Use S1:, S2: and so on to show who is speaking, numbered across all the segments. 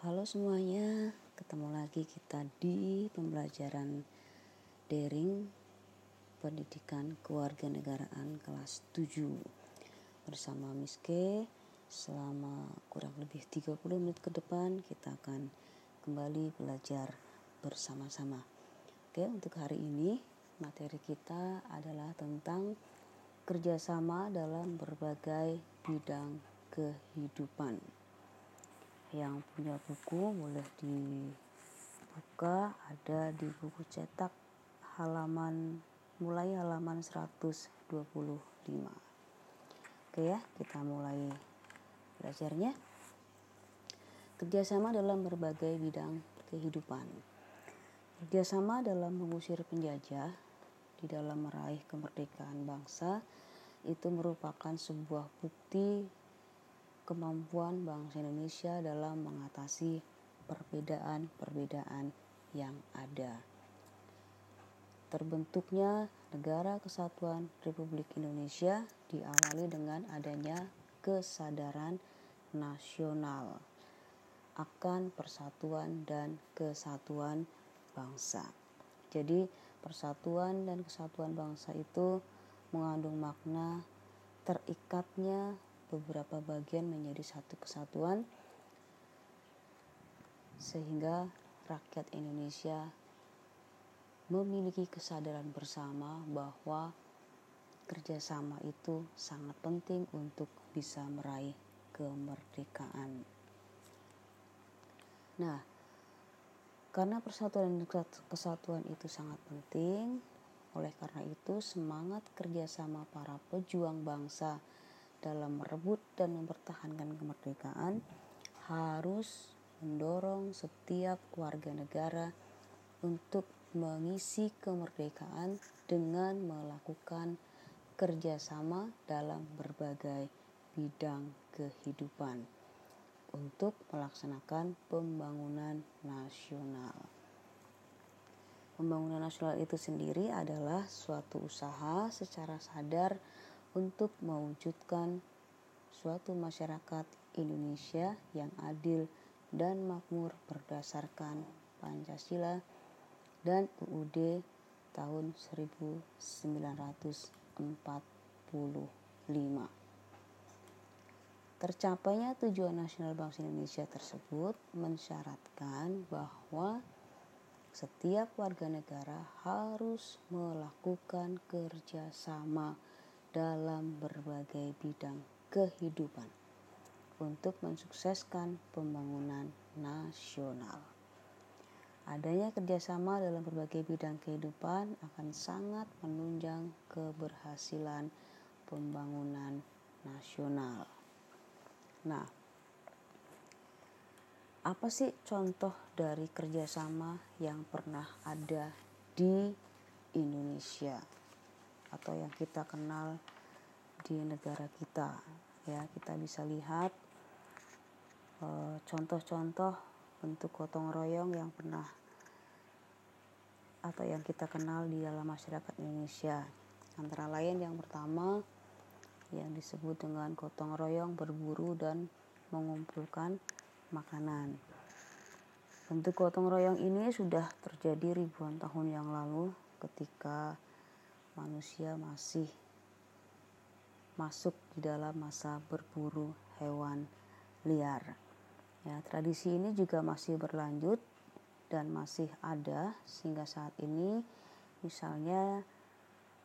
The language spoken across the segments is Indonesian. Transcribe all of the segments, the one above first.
S1: Halo semuanya, ketemu lagi kita di pembelajaran daring pendidikan kewarganegaraan kelas 7 bersama Miss K selama kurang lebih 30 menit ke depan kita akan kembali belajar bersama-sama. Oke, untuk hari ini materi kita adalah tentang kerjasama dalam berbagai bidang kehidupan. Yang punya buku boleh dibuka, ada di buku cetak halaman mulai halaman 125. Oke ya, kita mulai belajarnya. Kerjasama dalam berbagai bidang kehidupan. Kerjasama dalam mengusir penjajah di dalam meraih kemerdekaan bangsa itu merupakan sebuah bukti kemampuan bangsa Indonesia dalam mengatasi perbedaan-perbedaan yang ada. Terbentuknya Negara Kesatuan Republik Indonesia diawali dengan adanya kesadaran nasional akan persatuan dan kesatuan bangsa. Jadi, persatuan dan kesatuan bangsa itu mengandung makna terikatnya beberapa bagian menjadi satu kesatuan sehingga rakyat Indonesia memiliki kesadaran bersama bahwa kerjasama itu sangat penting untuk bisa meraih kemerdekaan. Nah, karena persatuan dan kesatuan itu sangat penting, oleh karena itu, semangat kerjasama para pejuang bangsa dalam merebut dan mempertahankan kemerdekaan harus mendorong setiap warga negara untuk mengisi kemerdekaan dengan melakukan kerjasama dalam berbagai bidang kehidupan untuk melaksanakan pembangunan nasional. Pembangunan nasional itu sendiri adalah suatu usaha secara sadar untuk mewujudkan suatu masyarakat Indonesia yang adil dan makmur berdasarkan Pancasila dan UUD tahun 1945. Tercapainya tujuan nasional bangsa Indonesia tersebut mensyaratkan bahwa setiap warga negara harus melakukan kerjasama dalam berbagai bidang kehidupan untuk mensukseskan pembangunan nasional. Adanya kerjasama dalam berbagai bidang kehidupan akan sangat menunjang keberhasilan pembangunan nasional. Nah, apa sih contoh dari kerjasama yang pernah ada di Indonesia atau yang kita kenal di negara kita ya kita bisa lihat eh, contoh-contoh bentuk gotong royong yang pernah atau yang kita kenal di dalam masyarakat Indonesia antara lain yang pertama yang disebut dengan gotong royong berburu dan mengumpulkan makanan. Bentuk gotong royong ini sudah terjadi ribuan tahun yang lalu ketika manusia masih masuk di dalam masa berburu hewan liar. Ya, tradisi ini juga masih berlanjut dan masih ada sehingga saat ini misalnya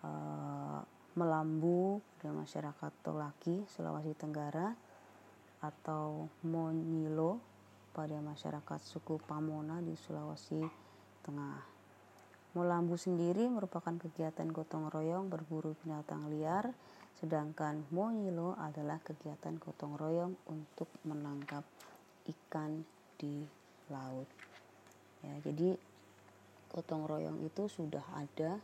S1: eh, melambu dengan masyarakat Tolaki Sulawesi Tenggara atau Monyilo pada masyarakat suku Pamona di Sulawesi Tengah. Molambu sendiri merupakan kegiatan gotong royong berburu binatang liar, sedangkan Monyilo adalah kegiatan gotong royong untuk menangkap ikan di laut. Ya, jadi gotong royong itu sudah ada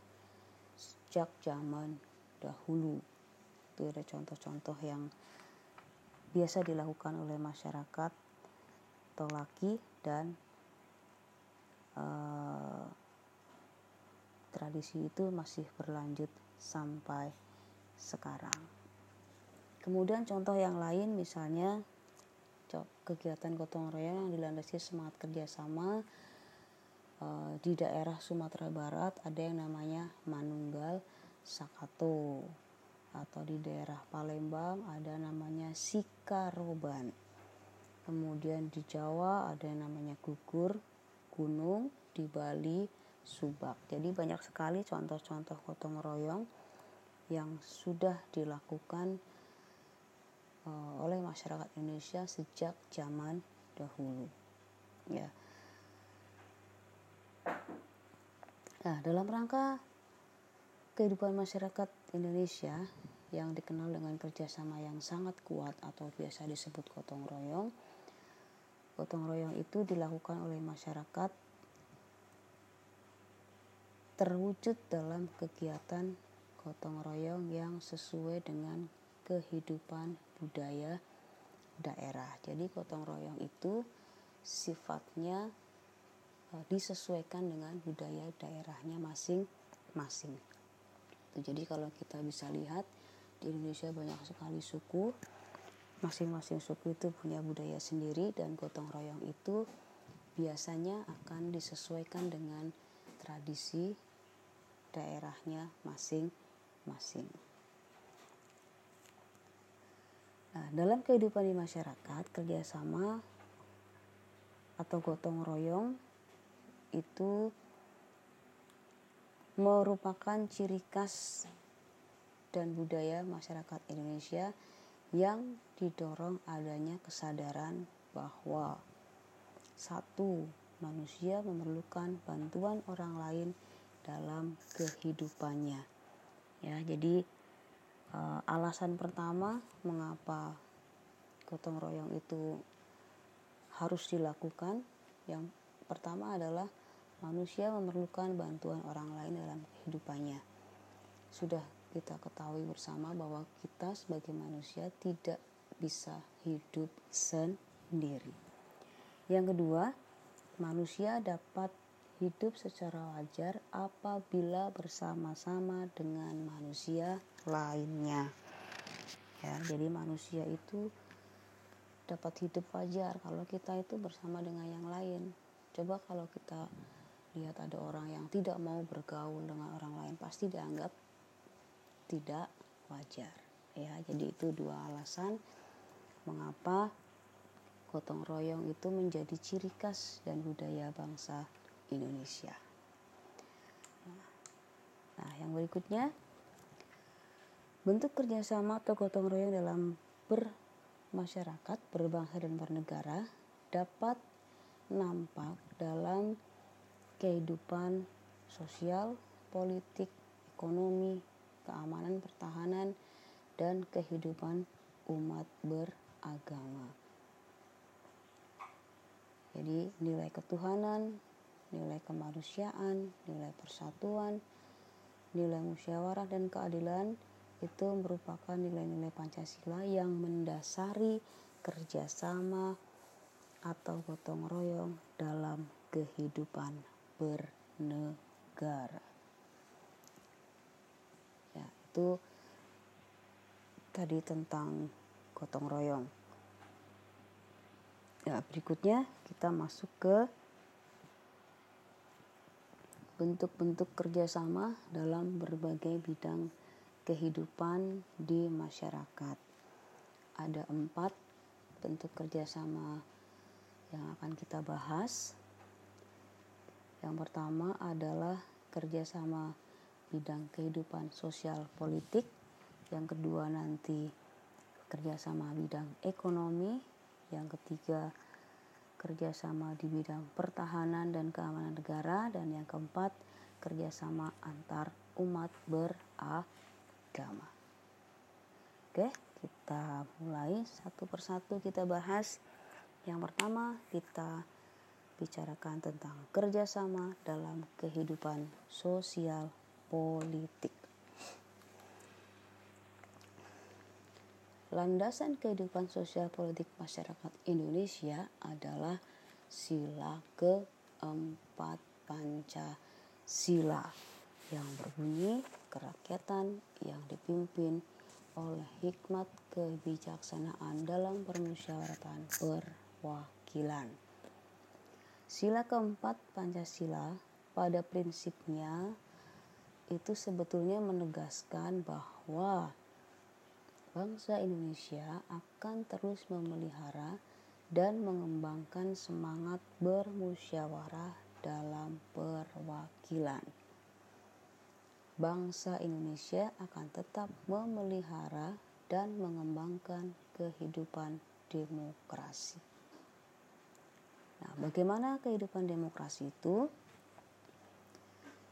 S1: sejak zaman dahulu. Itu ada contoh-contoh yang biasa dilakukan oleh masyarakat Tolaki dan uh, tradisi itu masih berlanjut sampai sekarang. Kemudian contoh yang lain misalnya kegiatan gotong royong yang dilandasi semangat kerjasama uh, di daerah Sumatera Barat ada yang namanya Manunggal Sakato atau di daerah Palembang ada namanya Sikaroban kemudian di Jawa ada yang namanya gugur gunung di Bali subak. Jadi banyak sekali contoh-contoh gotong royong yang sudah dilakukan uh, oleh masyarakat Indonesia sejak zaman dahulu. Ya. Nah dalam rangka kehidupan masyarakat Indonesia yang dikenal dengan kerjasama yang sangat kuat atau biasa disebut gotong royong gotong royong itu dilakukan oleh masyarakat terwujud dalam kegiatan gotong royong yang sesuai dengan kehidupan budaya daerah. Jadi gotong royong itu sifatnya e, disesuaikan dengan budaya daerahnya masing-masing. Jadi kalau kita bisa lihat di Indonesia banyak sekali suku, masing-masing suku itu punya budaya sendiri dan gotong royong itu biasanya akan disesuaikan dengan tradisi daerahnya masing-masing. Nah, dalam kehidupan di masyarakat, kerjasama atau gotong royong itu merupakan ciri khas dan budaya masyarakat Indonesia yang didorong adanya kesadaran bahwa satu manusia memerlukan bantuan orang lain dalam kehidupannya. Ya, jadi uh, alasan pertama mengapa gotong royong itu harus dilakukan yang pertama adalah manusia memerlukan bantuan orang lain dalam kehidupannya sudah kita ketahui bersama bahwa kita sebagai manusia tidak bisa hidup sendiri yang kedua manusia dapat hidup secara wajar apabila bersama-sama dengan manusia lainnya. Ya, jadi manusia itu dapat hidup wajar kalau kita itu bersama dengan yang lain. Coba kalau kita lihat ada orang yang tidak mau bergaul dengan orang lain pasti dianggap tidak wajar. Ya, jadi itu dua alasan mengapa gotong royong itu menjadi ciri khas dan budaya bangsa Indonesia. Nah, yang berikutnya bentuk kerjasama atau gotong royong dalam bermasyarakat, berbangsa dan bernegara dapat nampak dalam kehidupan sosial, politik, ekonomi, keamanan, pertahanan, dan kehidupan umat beragama. Jadi nilai ketuhanan, nilai kemanusiaan, nilai persatuan, nilai musyawarah dan keadilan itu merupakan nilai-nilai Pancasila yang mendasari kerjasama atau gotong royong dalam kehidupan bernegara. Ya, itu tadi tentang gotong royong. Ya, berikutnya kita masuk ke bentuk-bentuk kerjasama dalam berbagai bidang kehidupan di masyarakat. Ada empat bentuk kerjasama yang akan kita bahas. Yang pertama adalah kerjasama bidang kehidupan sosial politik. Yang kedua nanti kerjasama bidang ekonomi. Yang ketiga kerjasama di bidang pertahanan dan keamanan negara, dan yang keempat, kerjasama antar umat beragama. Oke, kita mulai satu persatu kita bahas. Yang pertama, kita bicarakan tentang kerjasama dalam kehidupan sosial politik. Landasan kehidupan sosial politik masyarakat Indonesia adalah sila keempat Pancasila yang berbunyi kerakyatan yang dipimpin oleh hikmat kebijaksanaan dalam permusyawaratan perwakilan. Sila keempat Pancasila pada prinsipnya itu sebetulnya menegaskan bahwa bangsa Indonesia akan terus memelihara dan mengembangkan semangat bermusyawarah dalam perwakilan. Bangsa Indonesia akan tetap memelihara dan mengembangkan kehidupan demokrasi. Nah, bagaimana kehidupan demokrasi itu?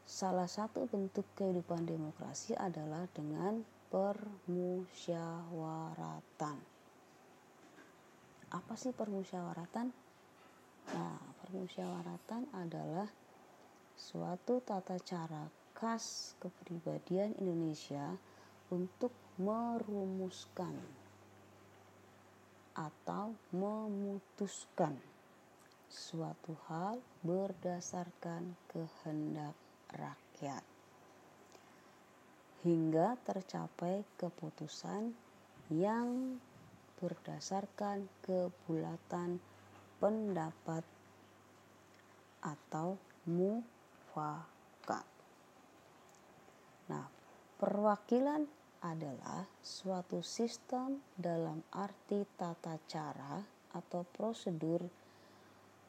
S1: Salah satu bentuk kehidupan demokrasi adalah dengan permusyawaratan apa sih permusyawaratan? Nah, permusyawaratan adalah suatu tata cara khas kepribadian Indonesia untuk merumuskan atau memutuskan suatu hal berdasarkan kehendak rakyat hingga tercapai keputusan yang berdasarkan kebulatan pendapat atau mufakat. Nah, perwakilan adalah suatu sistem dalam arti tata cara atau prosedur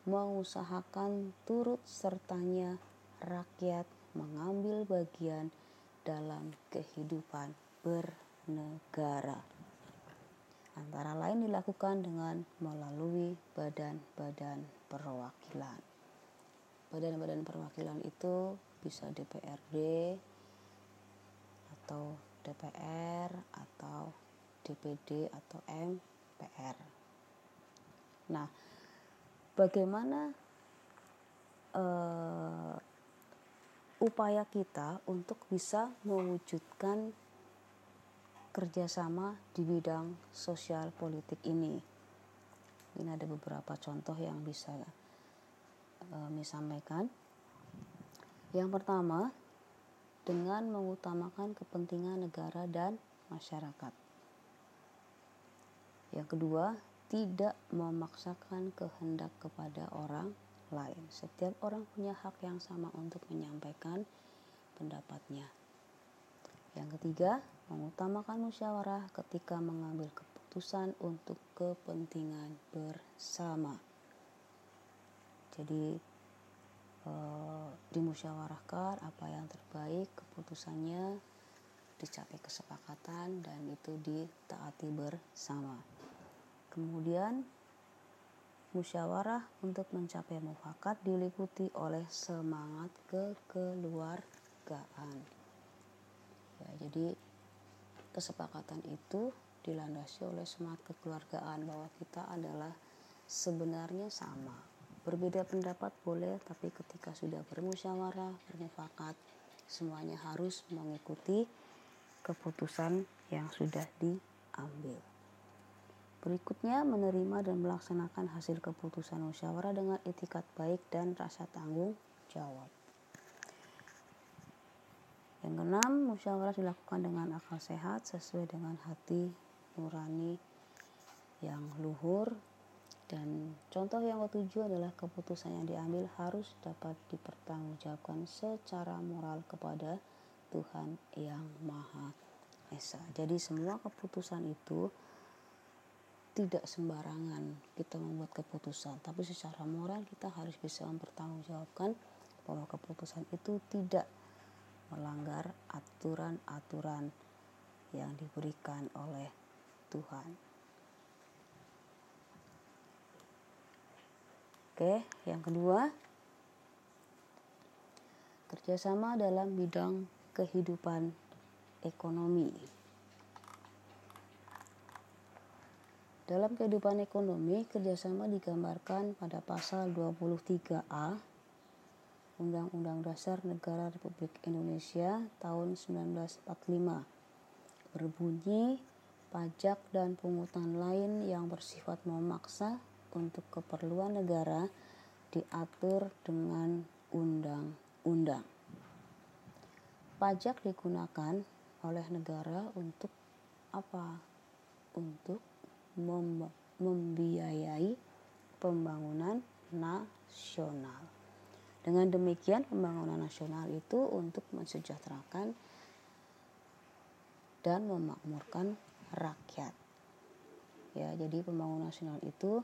S1: mengusahakan turut sertanya rakyat mengambil bagian dalam kehidupan bernegara antara lain dilakukan dengan melalui badan-badan perwakilan. Badan-badan perwakilan itu bisa DPRD atau DPR atau DPD atau MPR. Nah, bagaimana uh, upaya kita untuk bisa mewujudkan kerjasama di bidang sosial politik ini. Ini ada beberapa contoh yang bisa uh, sampaikan. Yang pertama, dengan mengutamakan kepentingan negara dan masyarakat. Yang kedua, tidak memaksakan kehendak kepada orang lain. Setiap orang punya hak yang sama untuk menyampaikan pendapatnya. Yang ketiga, mengutamakan musyawarah ketika mengambil keputusan untuk kepentingan bersama. Jadi eh, dimusyawarahkan apa yang terbaik, keputusannya dicapai kesepakatan dan itu ditaati bersama. Kemudian musyawarah untuk mencapai mufakat diliputi oleh semangat kekeluargaan. Ya, jadi kesepakatan itu dilandasi oleh semangat kekeluargaan bahwa kita adalah sebenarnya sama. Berbeda pendapat boleh, tapi ketika sudah bermusyawarah, bermufakat, semuanya harus mengikuti keputusan yang sudah diambil. Berikutnya, menerima dan melaksanakan hasil keputusan musyawarah dengan etikat baik dan rasa tanggung jawab. Yang keenam, musyawarah dilakukan dengan akal sehat sesuai dengan hati nurani yang luhur dan contoh yang ketujuh adalah keputusan yang diambil harus dapat dipertanggungjawabkan secara moral kepada Tuhan yang Maha Esa. Jadi semua keputusan itu tidak sembarangan kita membuat keputusan, tapi secara moral kita harus bisa mempertanggungjawabkan bahwa keputusan itu tidak melanggar aturan-aturan yang diberikan oleh Tuhan. Oke, yang kedua, kerjasama dalam bidang kehidupan ekonomi. Dalam kehidupan ekonomi, kerjasama digambarkan pada pasal 23A Undang-Undang Dasar Negara Republik Indonesia tahun 1945 berbunyi pajak dan pungutan lain yang bersifat memaksa untuk keperluan negara diatur dengan undang-undang. Pajak digunakan oleh negara untuk apa? Untuk mem membiayai pembangunan nasional. Dengan demikian pembangunan nasional itu untuk mensejahterakan dan memakmurkan rakyat. Ya, jadi pembangunan nasional itu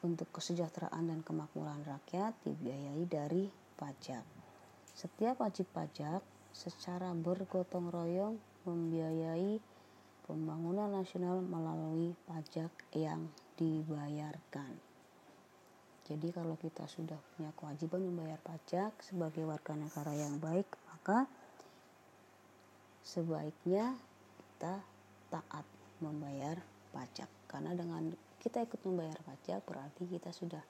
S1: untuk kesejahteraan dan kemakmuran rakyat dibiayai dari pajak. Setiap wajib pajak secara bergotong royong membiayai pembangunan nasional melalui pajak yang dibayarkan. Jadi kalau kita sudah punya kewajiban membayar pajak sebagai warga negara yang baik, maka sebaiknya kita taat membayar pajak. Karena dengan kita ikut membayar pajak berarti kita sudah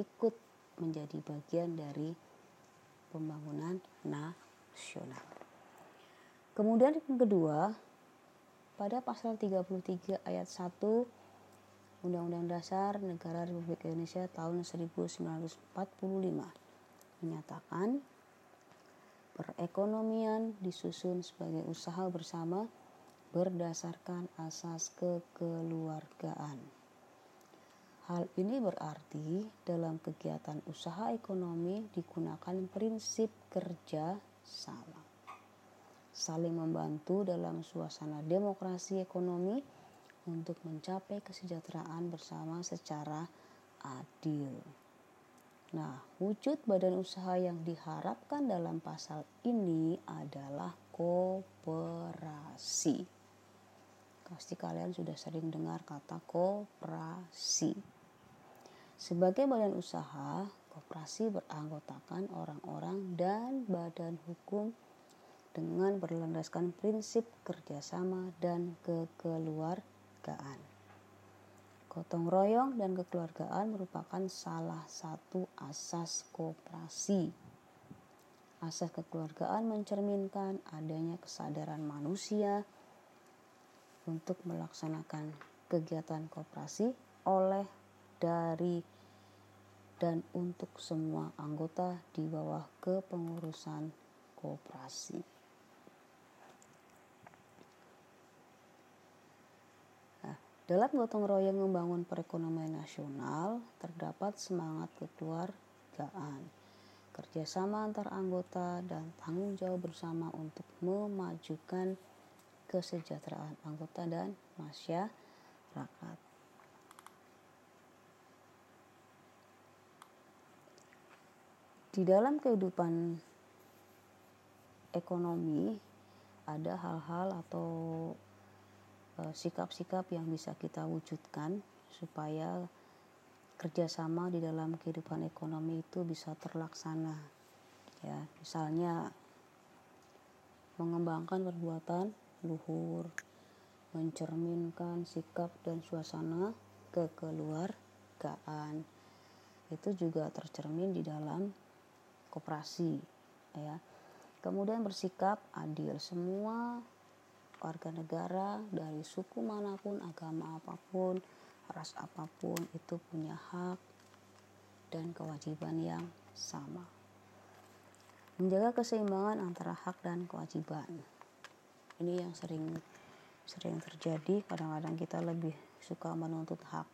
S1: ikut menjadi bagian dari pembangunan nasional. Kemudian yang kedua, pada pasal 33 ayat 1 Undang-Undang Dasar Negara Republik Indonesia tahun 1945 menyatakan perekonomian disusun sebagai usaha bersama berdasarkan asas kekeluargaan. Hal ini berarti dalam kegiatan usaha ekonomi digunakan prinsip kerja sama. Saling membantu dalam suasana demokrasi ekonomi untuk mencapai kesejahteraan bersama secara adil. Nah, wujud badan usaha yang diharapkan dalam pasal ini adalah kooperasi. Pasti kalian sudah sering dengar kata kooperasi. Sebagai badan usaha, koperasi beranggotakan orang-orang dan badan hukum dengan berlandaskan prinsip kerjasama dan kekeluargaan. Gotong royong dan kekeluargaan merupakan salah satu asas kooperasi. Asas kekeluargaan mencerminkan adanya kesadaran manusia untuk melaksanakan kegiatan kooperasi oleh dari dan untuk semua anggota di bawah kepengurusan koperasi. Nah, dalam gotong royong membangun perekonomian nasional terdapat semangat kekeluargaan, kerjasama antar anggota dan tanggung jawab bersama untuk memajukan kesejahteraan anggota dan masyarakat. di dalam kehidupan ekonomi ada hal-hal atau sikap-sikap yang bisa kita wujudkan supaya kerjasama di dalam kehidupan ekonomi itu bisa terlaksana ya. Misalnya mengembangkan perbuatan luhur mencerminkan sikap dan suasana kekeluargaan itu juga tercermin di dalam koperasi ya. Kemudian bersikap adil semua warga negara dari suku mana pun agama apa pun ras apa pun itu punya hak dan kewajiban yang sama. Menjaga keseimbangan antara hak dan kewajiban. Ini yang sering sering terjadi. Kadang-kadang kita lebih suka menuntut hak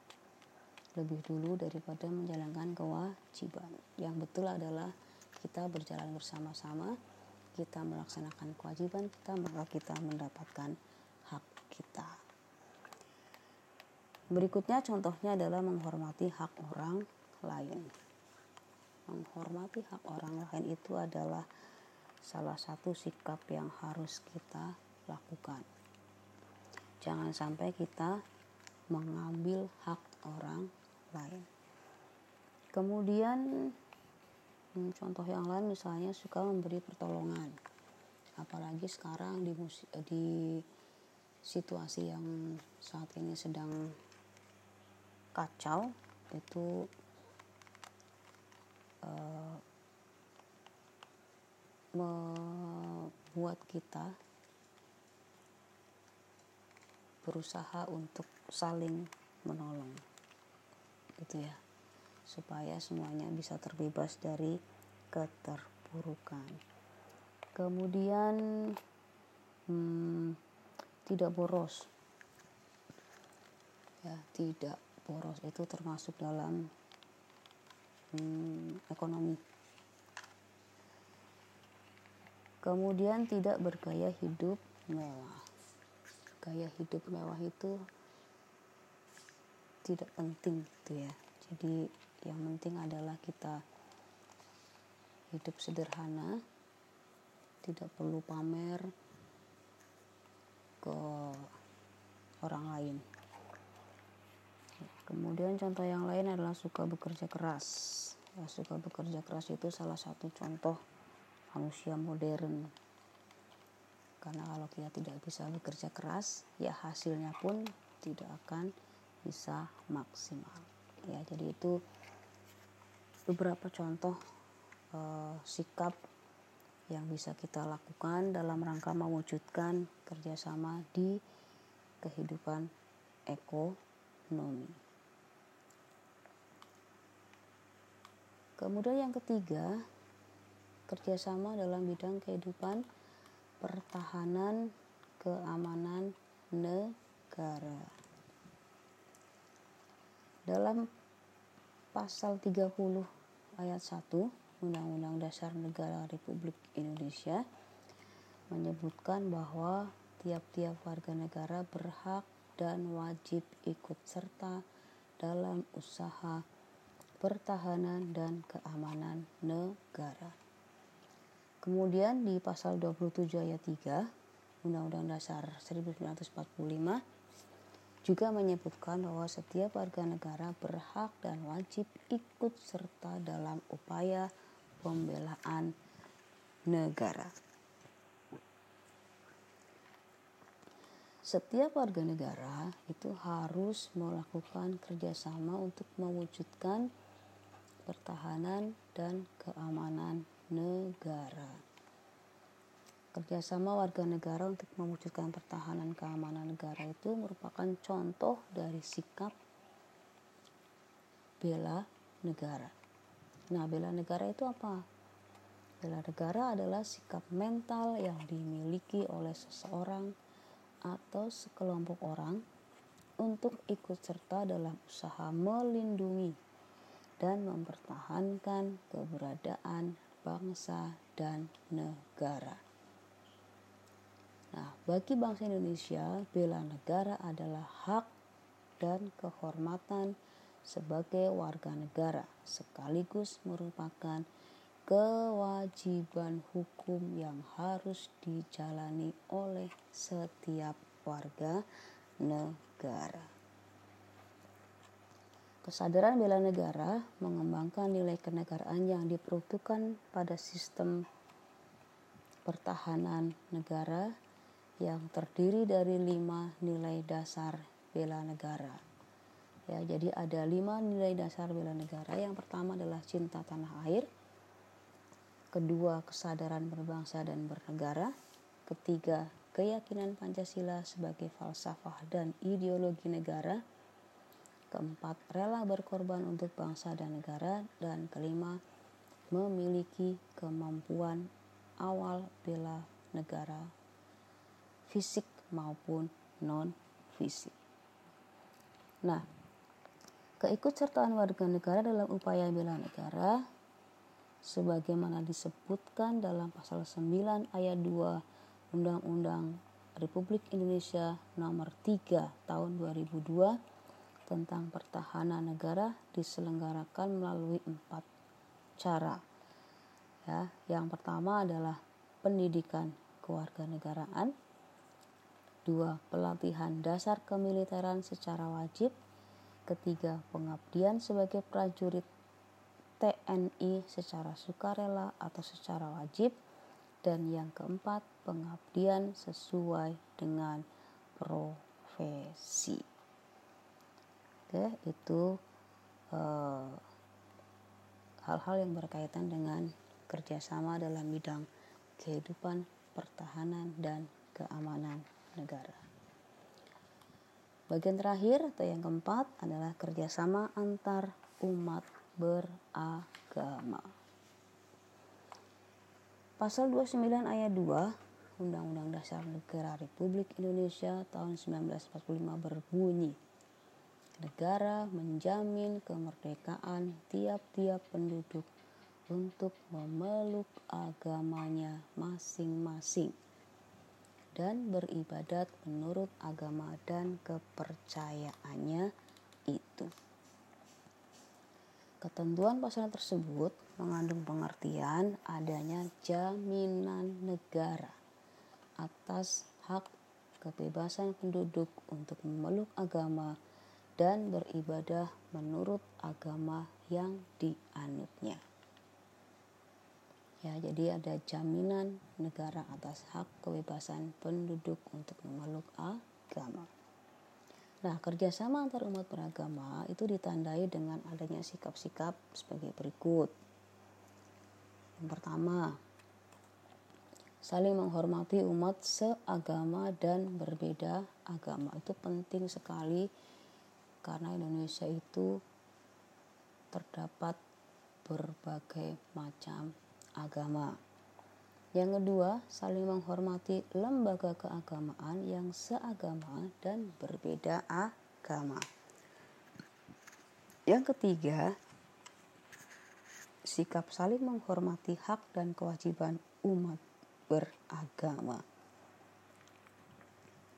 S1: lebih dulu daripada menjalankan kewajiban. Yang betul adalah kita berjalan bersama-sama, kita melaksanakan kewajiban kita, maka kita mendapatkan hak kita. Berikutnya contohnya adalah menghormati hak orang lain. Menghormati hak orang lain itu adalah salah satu sikap yang harus kita lakukan. Jangan sampai kita mengambil hak orang lain. Kemudian Hmm, contoh yang lain misalnya suka memberi pertolongan. Apalagi sekarang di di situasi yang saat ini sedang kacau itu uh, membuat kita berusaha untuk saling menolong. Gitu ya supaya semuanya bisa terbebas dari keterpurukan. Kemudian hmm, tidak boros. Ya tidak boros itu termasuk dalam hmm, ekonomi. Kemudian tidak bergaya hidup mewah. Gaya hidup mewah itu tidak penting gitu ya. Jadi yang penting adalah kita hidup sederhana tidak perlu pamer ke orang lain. Kemudian contoh yang lain adalah suka bekerja keras. Ya, suka bekerja keras itu salah satu contoh manusia modern. Karena kalau kita tidak bisa bekerja keras ya hasilnya pun tidak akan bisa maksimal. Ya jadi itu beberapa contoh uh, sikap yang bisa kita lakukan dalam rangka mewujudkan kerjasama di kehidupan ekonomi. Kemudian yang ketiga, kerjasama dalam bidang kehidupan pertahanan keamanan negara. Dalam pasal 30 ayat 1 Undang-Undang Dasar Negara Republik Indonesia menyebutkan bahwa tiap-tiap warga negara berhak dan wajib ikut serta dalam usaha pertahanan dan keamanan negara. Kemudian di pasal 27 ayat 3 Undang-Undang Dasar 1945 juga menyebutkan bahwa setiap warga negara berhak dan wajib ikut serta dalam upaya pembelaan negara. Setiap warga negara itu harus melakukan kerjasama untuk mewujudkan pertahanan dan keamanan negara. Kerjasama warga negara untuk mewujudkan pertahanan keamanan negara itu merupakan contoh dari sikap bela negara. Nah, bela negara itu apa? Bela negara adalah sikap mental yang dimiliki oleh seseorang atau sekelompok orang untuk ikut serta dalam usaha melindungi dan mempertahankan keberadaan bangsa dan negara. Nah, bagi bangsa Indonesia, bela negara adalah hak dan kehormatan sebagai warga negara, sekaligus merupakan kewajiban hukum yang harus dijalani oleh setiap warga negara. Kesadaran bela negara mengembangkan nilai kenegaraan yang diperuntukkan pada sistem pertahanan negara yang terdiri dari lima nilai dasar bela negara. Ya, jadi ada lima nilai dasar bela negara. Yang pertama adalah cinta tanah air. Kedua, kesadaran berbangsa dan bernegara. Ketiga, keyakinan Pancasila sebagai falsafah dan ideologi negara keempat rela berkorban untuk bangsa dan negara, dan kelima memiliki kemampuan awal bela negara fisik maupun non fisik. Nah, keikutsertaan warga negara dalam upaya bela negara sebagaimana disebutkan dalam pasal 9 ayat 2 Undang-Undang Republik Indonesia nomor 3 tahun 2002 tentang pertahanan negara diselenggarakan melalui empat cara. Ya, yang pertama adalah pendidikan kewarganegaraan, dua pelatihan dasar kemiliteran secara wajib, ketiga pengabdian sebagai prajurit TNI secara sukarela atau secara wajib, dan yang keempat pengabdian sesuai dengan profesi. Ya itu eh, hal-hal yang berkaitan dengan kerjasama dalam bidang kehidupan pertahanan dan keamanan negara. Bagian terakhir atau yang keempat adalah kerjasama antar umat beragama. Pasal 29 ayat 2 Undang-Undang Dasar Negara Republik Indonesia tahun 1945 berbunyi, negara menjamin kemerdekaan tiap-tiap penduduk untuk memeluk agamanya masing-masing dan beribadat menurut agama dan kepercayaannya itu. Ketentuan pasal tersebut mengandung pengertian adanya jaminan negara atas hak kebebasan penduduk untuk memeluk agama dan beribadah menurut agama yang dianutnya. Ya, jadi ada jaminan negara atas hak kebebasan penduduk untuk memeluk agama. Nah, kerjasama antar umat beragama itu ditandai dengan adanya sikap-sikap sebagai berikut. Yang pertama, saling menghormati umat seagama dan berbeda agama. Itu penting sekali karena Indonesia itu terdapat berbagai macam agama. Yang kedua, saling menghormati lembaga keagamaan yang seagama dan berbeda agama. Yang ketiga, sikap saling menghormati hak dan kewajiban umat beragama.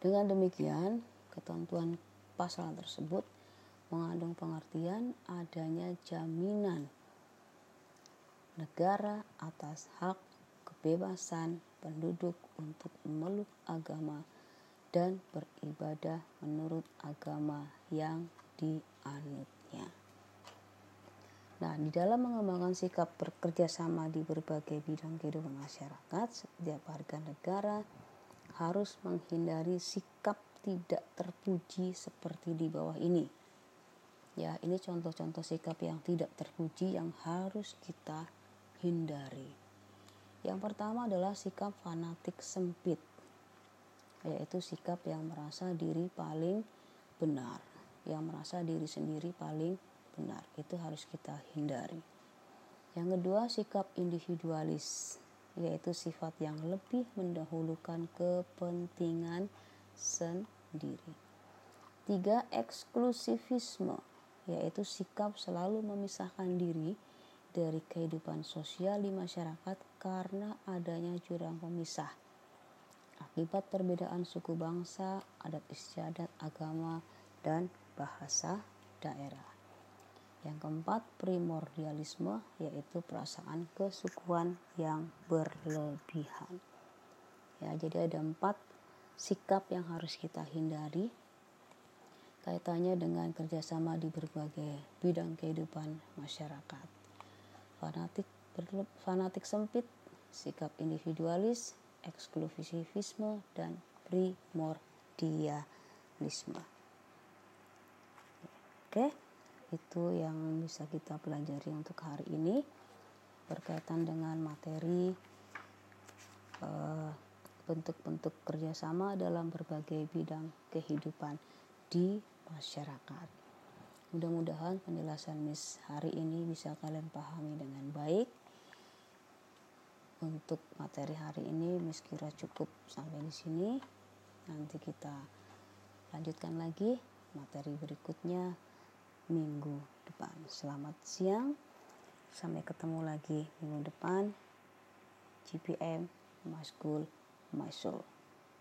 S1: Dengan demikian, ketentuan pasal tersebut mengandung pengertian adanya jaminan negara atas hak kebebasan penduduk untuk memeluk agama dan beribadah menurut agama yang dianutnya. Nah, di dalam mengembangkan sikap bekerja sama di berbagai bidang kehidupan masyarakat, setiap warga negara harus menghindari sikap tidak terpuji seperti di bawah ini. Ya, ini contoh-contoh sikap yang tidak terpuji yang harus kita hindari. Yang pertama adalah sikap fanatik sempit, yaitu sikap yang merasa diri paling benar, yang merasa diri sendiri paling benar. Itu harus kita hindari. Yang kedua, sikap individualis, yaitu sifat yang lebih mendahulukan kepentingan sendiri. Tiga, eksklusivisme, yaitu sikap selalu memisahkan diri dari kehidupan sosial di masyarakat karena adanya jurang pemisah. Akibat perbedaan suku bangsa, adat istiadat, agama, dan bahasa daerah. Yang keempat, primordialisme yaitu perasaan kesukuan yang berlebihan. Ya, jadi ada empat sikap yang harus kita hindari kaitannya dengan kerjasama di berbagai bidang kehidupan masyarakat fanatik fanatik sempit, sikap individualis, eksklusivisme, dan primordialisme. Oke, itu yang bisa kita pelajari untuk hari ini berkaitan dengan materi bentuk bentuk-bentuk kerjasama dalam berbagai bidang kehidupan di masyarakat. Mudah-mudahan penjelasan Miss hari ini bisa kalian pahami dengan baik. Untuk materi hari ini Miss kira cukup sampai di sini. Nanti kita lanjutkan lagi materi berikutnya minggu depan. Selamat siang. Sampai ketemu lagi minggu depan. GPM My Soul.